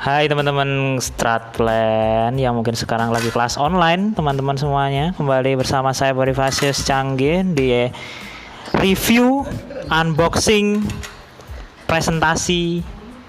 Hai teman-teman Stratplan yang mungkin sekarang lagi kelas online teman-teman semuanya kembali bersama saya Bonifacius Canggih di review unboxing presentasi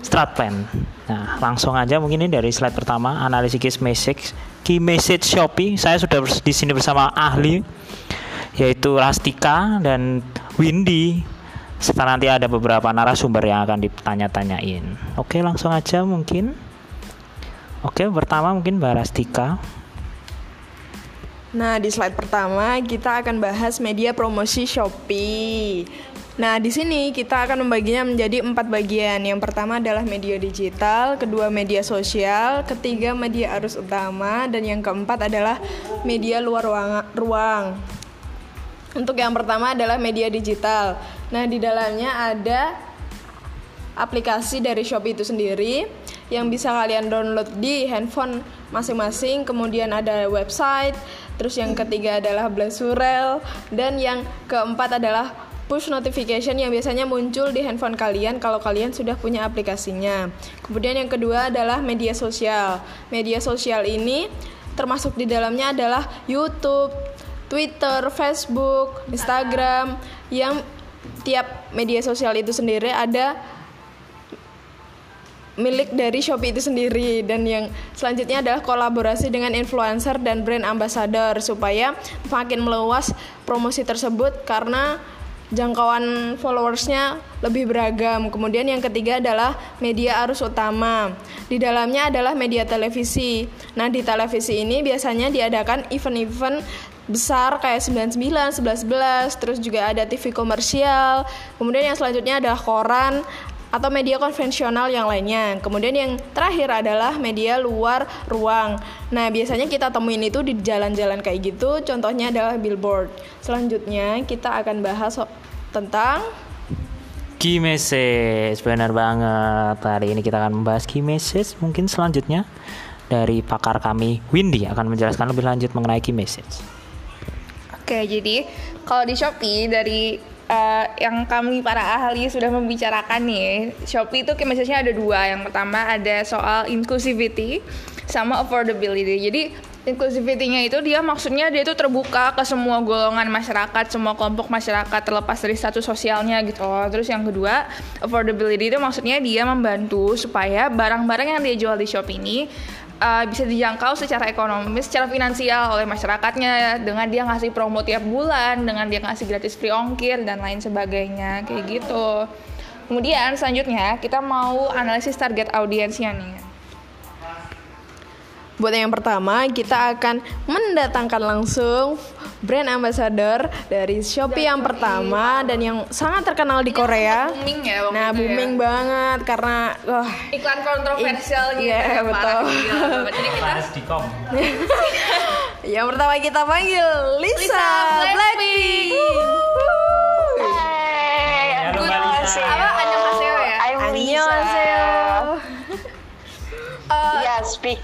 Stratplan. Nah langsung aja mungkin ini dari slide pertama analisis key message key message Shopee. Saya sudah di sini bersama ahli yaitu Rastika dan Windy serta nanti ada beberapa narasumber yang akan ditanya-tanyain. Oke, langsung aja mungkin. Oke, pertama mungkin Mbak Rastika. Nah, di slide pertama kita akan bahas media promosi Shopee. Nah, di sini kita akan membaginya menjadi empat bagian. Yang pertama adalah media digital, kedua media sosial, ketiga media arus utama, dan yang keempat adalah media luar ruang. ruang. Untuk yang pertama adalah media digital. Nah, di dalamnya ada aplikasi dari Shopee itu sendiri yang bisa kalian download di handphone masing-masing. Kemudian ada website, terus yang ketiga adalah Blasurel dan yang keempat adalah push notification yang biasanya muncul di handphone kalian kalau kalian sudah punya aplikasinya. Kemudian yang kedua adalah media sosial. Media sosial ini termasuk di dalamnya adalah YouTube, Twitter, Facebook, Instagram yang tiap media sosial itu sendiri ada milik dari Shopee itu sendiri dan yang selanjutnya adalah kolaborasi dengan influencer dan brand ambassador supaya makin meluas promosi tersebut karena jangkauan followersnya lebih beragam. Kemudian yang ketiga adalah media arus utama. Di dalamnya adalah media televisi. Nah, di televisi ini biasanya diadakan event-event besar kayak 99, 11, terus juga ada TV komersial. Kemudian yang selanjutnya adalah koran atau media konvensional yang lainnya. Kemudian yang terakhir adalah media luar ruang. Nah, biasanya kita temuin itu di jalan-jalan kayak gitu. Contohnya adalah billboard. Selanjutnya kita akan bahas tentang key message. Benar banget. Hari ini kita akan membahas key message. Mungkin selanjutnya dari pakar kami Windy akan menjelaskan lebih lanjut mengenai key message. Oke, jadi kalau di Shopee dari uh, yang kami para ahli sudah membicarakan nih, Shopee itu message-nya ada dua. Yang pertama ada soal inclusivity sama affordability. Jadi inclusivity-nya itu dia maksudnya dia itu terbuka ke semua golongan masyarakat, semua kelompok masyarakat terlepas dari status sosialnya gitu. Terus yang kedua, affordability itu maksudnya dia membantu supaya barang-barang yang dia jual di Shopee ini uh, bisa dijangkau secara ekonomis, secara finansial oleh masyarakatnya dengan dia ngasih promo tiap bulan, dengan dia ngasih gratis free ongkir dan lain sebagainya kayak gitu. Kemudian selanjutnya kita mau analisis target audiensnya nih. Buat yang pertama, kita akan mendatangkan langsung brand ambassador dari Shopee yang pertama dan yang sangat terkenal di Korea. Booming ya waktu Nah, ya. booming banget karena wah, iklan kontroversial gitu. Iya, ya, betul. parah. Jadi kita yang pertama kita panggil Lisa, Lisa Blackpink. Halo, Mbak Lisa. apa annyeonghaseyo ya? Annyeonghaseyo. Uh, Yes, be, um,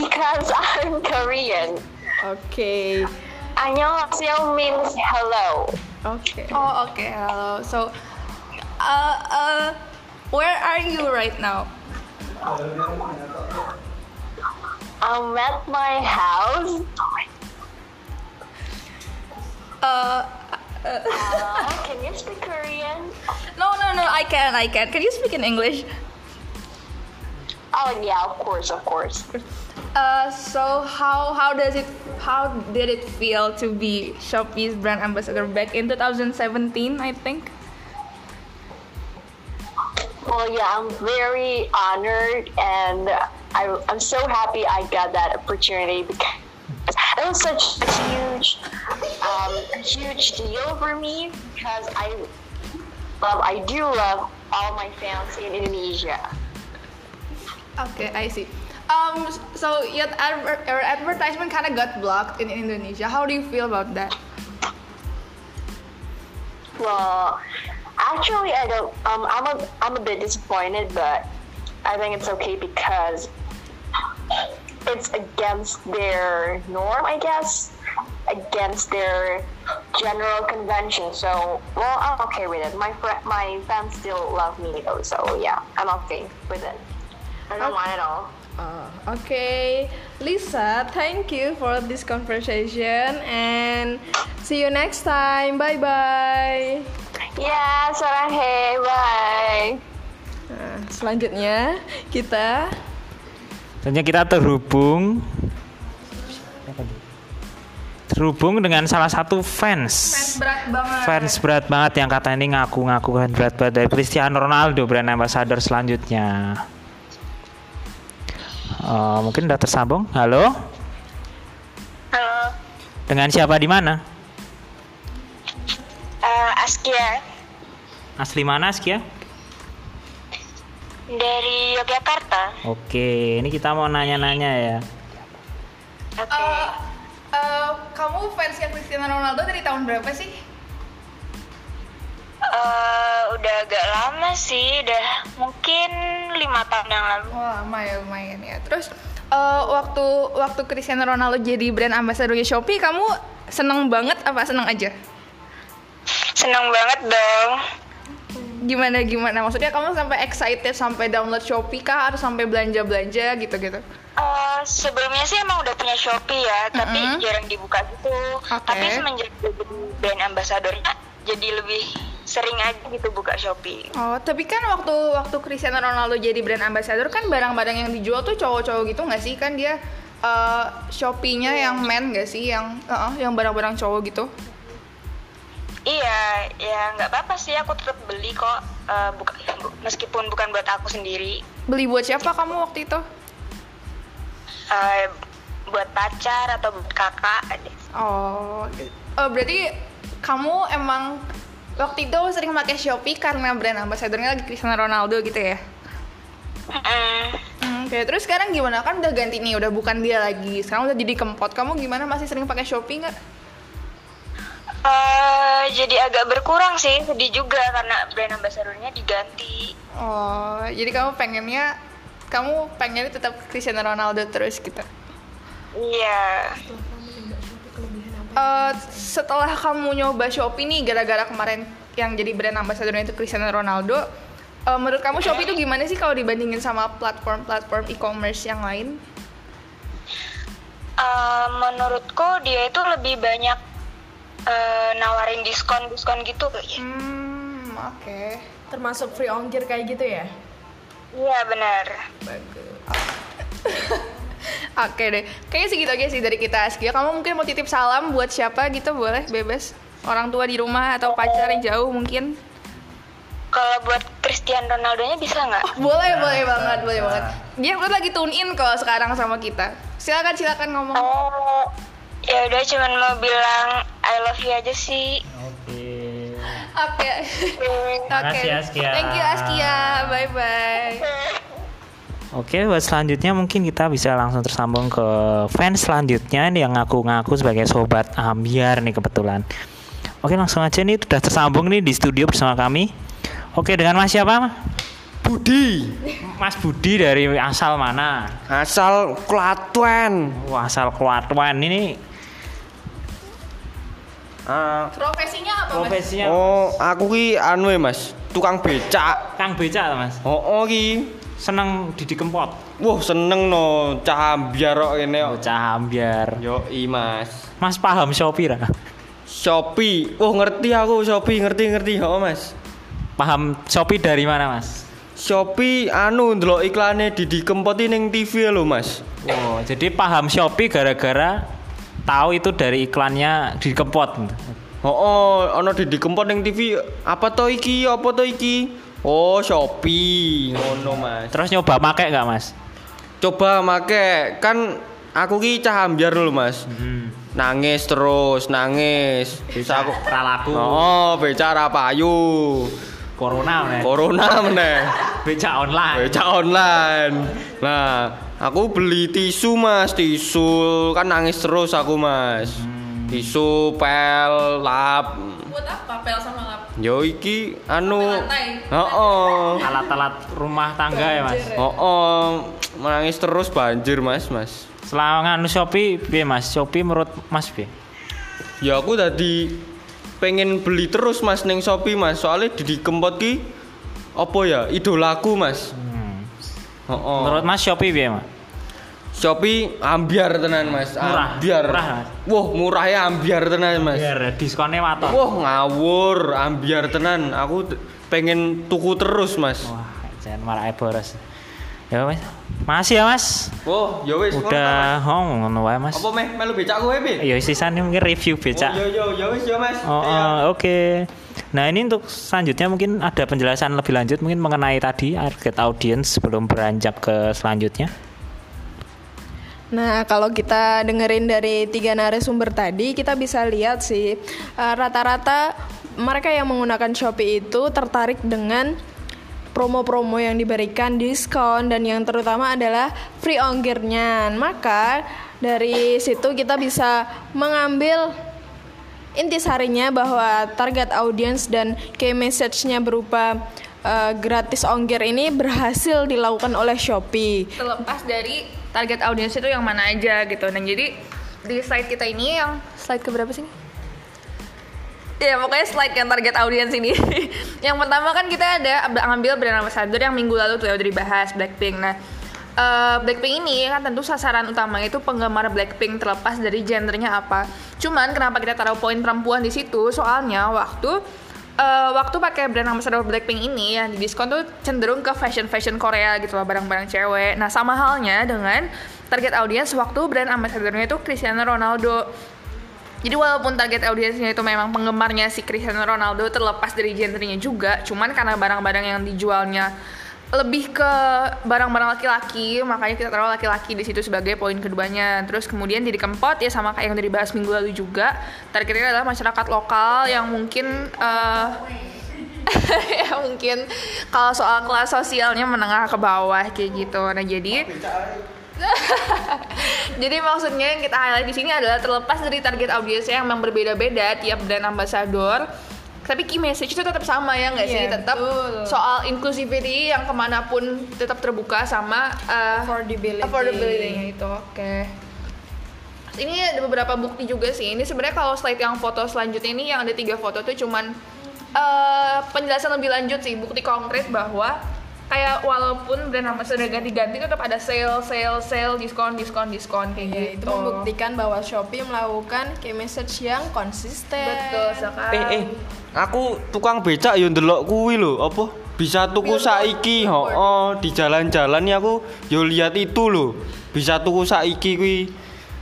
because I'm Korean. Oke. Annyeonghaseyo means hello. Okay. Oh okay. Hello. So, uh, uh, where are you right now? I'm at my house. Uh, Uh, can you speak Korean? no, no, no. I can, I can. Can you speak in English? Oh yeah, of course, of course. Uh, so how how does it how did it feel to be Shopee's brand ambassador back in 2017? I think. Well, yeah, I'm very honored and I, I'm so happy I got that opportunity because it was such a huge, um, huge deal for me because I love, I do love all my fans in Indonesia. Okay, I see. Um, so your, adver- your advertisement kind of got blocked in Indonesia. How do you feel about that? Well, actually, I don't. Um, I'm a I'm a bit disappointed, but I think it's okay because it's against their norm, I guess, against their general convention. So, well, I'm okay with it. My fr- my fans still love me though, so yeah, I'm okay with it. I don't mind at all. Oh, okay. Lisa, thank you for this conversation and see you next time. Bye bye. Yeah, Sorahe, bye. Nah, selanjutnya kita Selanjutnya kita terhubung terhubung dengan salah satu fans. berat banget Fans berat banget yang kata ini ngaku-ngaku fans berat banget dari Cristiano Ronaldo brand ambassador selanjutnya. Eh, mungkin udah tersambung. Halo, Halo, dengan siapa di mana? uh, Askia Asli mana Askia? dari Yogyakarta. Oke, ini kita mau nanya-nanya ya. Oke. Eh, eh, kamu fansnya Cristiano Ronaldo dari tahun berapa sih? Eh, udah agak lama sih, udah mungkin lima tahun yang lalu. Wah, lama ya lumayan ya. Terus eh, waktu waktu Cristiano Ronaldo jadi brand ambassador Shopee, kamu seneng banget apa seneng aja? Seneng banget dong. Gimana gimana? Maksudnya kamu sampai excited sampai download Shopee kah harus sampai belanja-belanja gitu-gitu? Eh, sebelumnya sih emang udah punya Shopee ya, tapi Mm-mm. jarang dibuka gitu. Oke. Tapi semenjak jadi brand ambassadornya, jadi lebih sering aja gitu buka Shopee. Oh, tapi kan waktu waktu Cristiano Ronaldo jadi brand ambassador kan barang-barang yang dijual tuh cowok-cowok gitu nggak sih? Kan dia eh, Shopee-nya yang men nggak sih? Yang eh, yang barang-barang cowok gitu? Iya, ya nggak apa-apa sih, aku tetap beli kok. Eh, buka- bu- meskipun bukan buat aku sendiri, Beli buat siapa kamu waktu itu? Eh, buat pacar atau buat kakak. Oh, oh berarti kamu emang waktu itu sering pakai Shopee karena brand ambassadornya lagi Cristiano Ronaldo gitu ya? Mm-mm. Hmm, Oke, terus sekarang gimana? Kan udah ganti nih, udah bukan dia lagi. Sekarang udah jadi kempot. Kamu gimana? Masih sering pakai Shopee nggak? Eh, jadi agak berkurang sih, sedih juga karena brand ambassadornya diganti. Oh, jadi kamu pengennya kamu pengennya tetap Cristiano Ronaldo terus gitu. Iya. Eh, setelah kamu nyoba Shopee nih gara-gara kemarin yang jadi brand ambassadornya itu Cristiano Ronaldo, eh, menurut kamu Shopee itu gimana sih kalau dibandingin sama platform-platform e-commerce yang lain? Eh, menurutku dia itu lebih banyak eh, nawarin diskon-diskon gitu kayaknya. Hmm, oke. termasuk free ongkir kayak gitu ya? Iya benar. Bagus. Oke deh, kayaknya segitu aja sih dari kita Askia. Kamu mungkin mau titip salam buat siapa gitu boleh, bebas. Orang tua di rumah atau pacar yang jauh mungkin. Kalau buat Cristiano Ronaldo-nya bisa nggak? Boleh, boleh banget, boleh banget. Dia udah lagi tune in kalau sekarang sama kita. Silakan, silakan ngomong. Oh, ya udah cuman mau bilang I love you aja sih. Oke. Oke. Oke. Makasih, Askia. Thank you Askia. Bye bye. Oke, buat selanjutnya mungkin kita bisa langsung tersambung ke fans selanjutnya nih yang ngaku-ngaku sebagai sobat ambiar nih kebetulan. Oke, langsung aja nih udah tersambung nih di studio bersama kami. Oke, dengan Mas siapa? Budi Mas Budi dari asal mana? asal Klaten Wah, asal Kuatuan ini Ah, Profesinya apa, Mas? profesinya oh aku ki anu ya mas tukang becak Kang Beca Mas. oh, oh ki Seneng Didi Kempot. wah seneng no cah biar kok ini kok Bocah ambiar. yo i mas Mas paham Shopee ra? Shopee wah ngerti aku Shopee ngerti ngerti oh mas Paham Shopee dari mana, Mas? Shopee anu ndelok iklane Didi Kempot ini ning TV lho mas Oh, jadi paham Shopee gara-gara tahu itu dari iklannya Didi Kempot. oh, oh ono Didi Kempot ning TV apa to iki apa to iki oh Shopee. Ngono mas. Terus nyoba make nggak, Mas? coba make. Kan aku ki cah ambiar lho mas. Hmm. nangis terus nangis. Bisa aku Ra laku. oh bicara payu. Corona meneh. corona meneh. Beca online. beca online. Nah aku beli tisu mas. Tisu. Kan nangis terus aku mas. Tisu pel lap Buat apa pel sama lap? yo iki anu lantai. oh Alat-alat rumah tangga ya, Mas. oh oh menangis terus banjir mas mas Selama nganu Shopee, piye Mas? Shopee menurut Mas piye? ya aku tadi pengen beli terus mas neng shopee mas soalnya Didi Kempot ki apa ya idolaku mas Hmm. Heeh. Menurut Mas Shopee piye, Mas? Shopee ambiar tenan Mas. Murah. Ambiar. Murah, Mas. Wah, murahnya ambiar tenan Mas. Biar diskonnya waton. Wah, ngawur, ambiar tenan. Aku pengen tuku terus, Mas. Wah, jangan malah boros. Ya, Mas. Makasih ya, Mas. Wah, ya wis. Udah oh, ngono wae, Mas. Apa meh melu becak kowe, Pi? Ya sisanya mungkin review becak. Oh, ya ya ya wis ya, Mas. Oh, Iya. oh, oke. Nah ini untuk selanjutnya mungkin ada penjelasan lebih lanjut mungkin mengenai tadi target audience sebelum beranjak ke selanjutnya. Nah, kalau kita dengerin dari tiga narasumber tadi, kita bisa lihat sih eh, rata-rata mereka yang menggunakan Shopee itu tertarik dengan promo-promo yang diberikan, diskon dan yang terutama adalah free ongkirnya. Maka dari situ kita bisa mengambil intisarinya bahwa target audience dan key message-nya berupa eh, gratis ongkir ini berhasil dilakukan oleh Shopee. terlepas dari target audiens itu yang mana aja gitu. Dan jadi di slide kita ini yang slide ke berapa sih? Ya pokoknya slide yang target audiens ini. yang pertama kan kita ada ambil brand ambassador yang minggu lalu tuh ya udah dibahas Blackpink. Nah eh, Blackpink ini kan tentu sasaran utama itu penggemar Blackpink terlepas dari genrenya apa. Cuman kenapa kita taruh poin perempuan di situ? Soalnya waktu eh, waktu pakai brand ambassador Blackpink ini yang di diskon tuh cenderung ke fashion fashion Korea gitu loh barang-barang cewek. Nah sama halnya dengan target audiens waktu brand ambassadornya itu Cristiano Ronaldo. Jadi walaupun target audiensnya itu memang penggemarnya si Cristiano Ronaldo terlepas dari genrenya juga, cuman karena barang-barang yang dijualnya lebih ke barang-barang laki-laki, makanya kita taruh laki-laki di situ sebagai poin keduanya. Terus kemudian jadi kempot ya sama kayak yang udah dibahas minggu lalu juga. Targetnya adalah masyarakat lokal yang mungkin eh, ya mungkin kalau soal kelas sosialnya menengah ke bawah kayak gitu. Nah jadi jadi maksudnya yang kita highlight di sini adalah terlepas dari target audiensnya yang memang berbeda-beda tiap brand ambassador tapi key message itu tetap sama ya nggak sih Iya, tetap betul. soal inclusivity yang ke mana pun tetap terbuka sama uh, Affordability. affordability-nya itu oke Terus ini ada beberapa bukti juga sih ini sebenarnya kalau slide yang foto selanjutnya ini yang ada tiga foto tuh cuman eh, penjelasan lebih lanjut sih bukti konkret bahwa kayak walaupun brand ambassador ganti-ganti tetap ada sale sale sale diskon diskon diskon kayak Ya, gitu itu membuktikan bahwa Shopee melakukan key message yang konsisten. betul sekali Eh eh, aku tukang becak yo ndelok kuwi lho, apa? Bisa tuku saiki, oh, di jalan-jalan ya aku yo lihat itu lho. Bisa tuku saiki kuwi.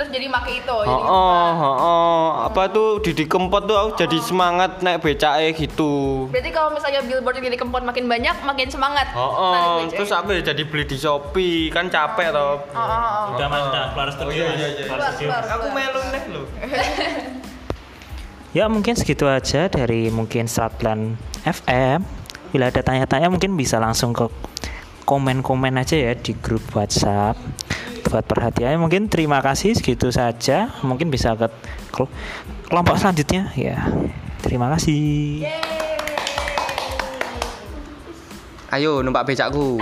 terus jadi make itu Oh, jadi oh, oh, apa tuh Didi Kempot tuh aku jadi semangat naik becake gitu. berarti kalau misalnya billboard jadi kempot makin banyak makin semangat Oh, oh, becak. terus aku ya jadi beli di Shopee, kan capek toh. oh, oh, oh. Udah Mas, udah keluar studio. Mas. Keluar studio. Aku melu nih lho. Ya mungkin segitu aja dari mungkin Stratplan FM. Bila ada tanya-tanya mungkin bisa langsung ke komen-komen aja ya di grup WhatsApp. Buat perhatiannya mungkin terima kasih segitu saja. Mungkin bisa ke kel- kelompok selanjutnya ya. Terima kasih. Ayo numpak becakku.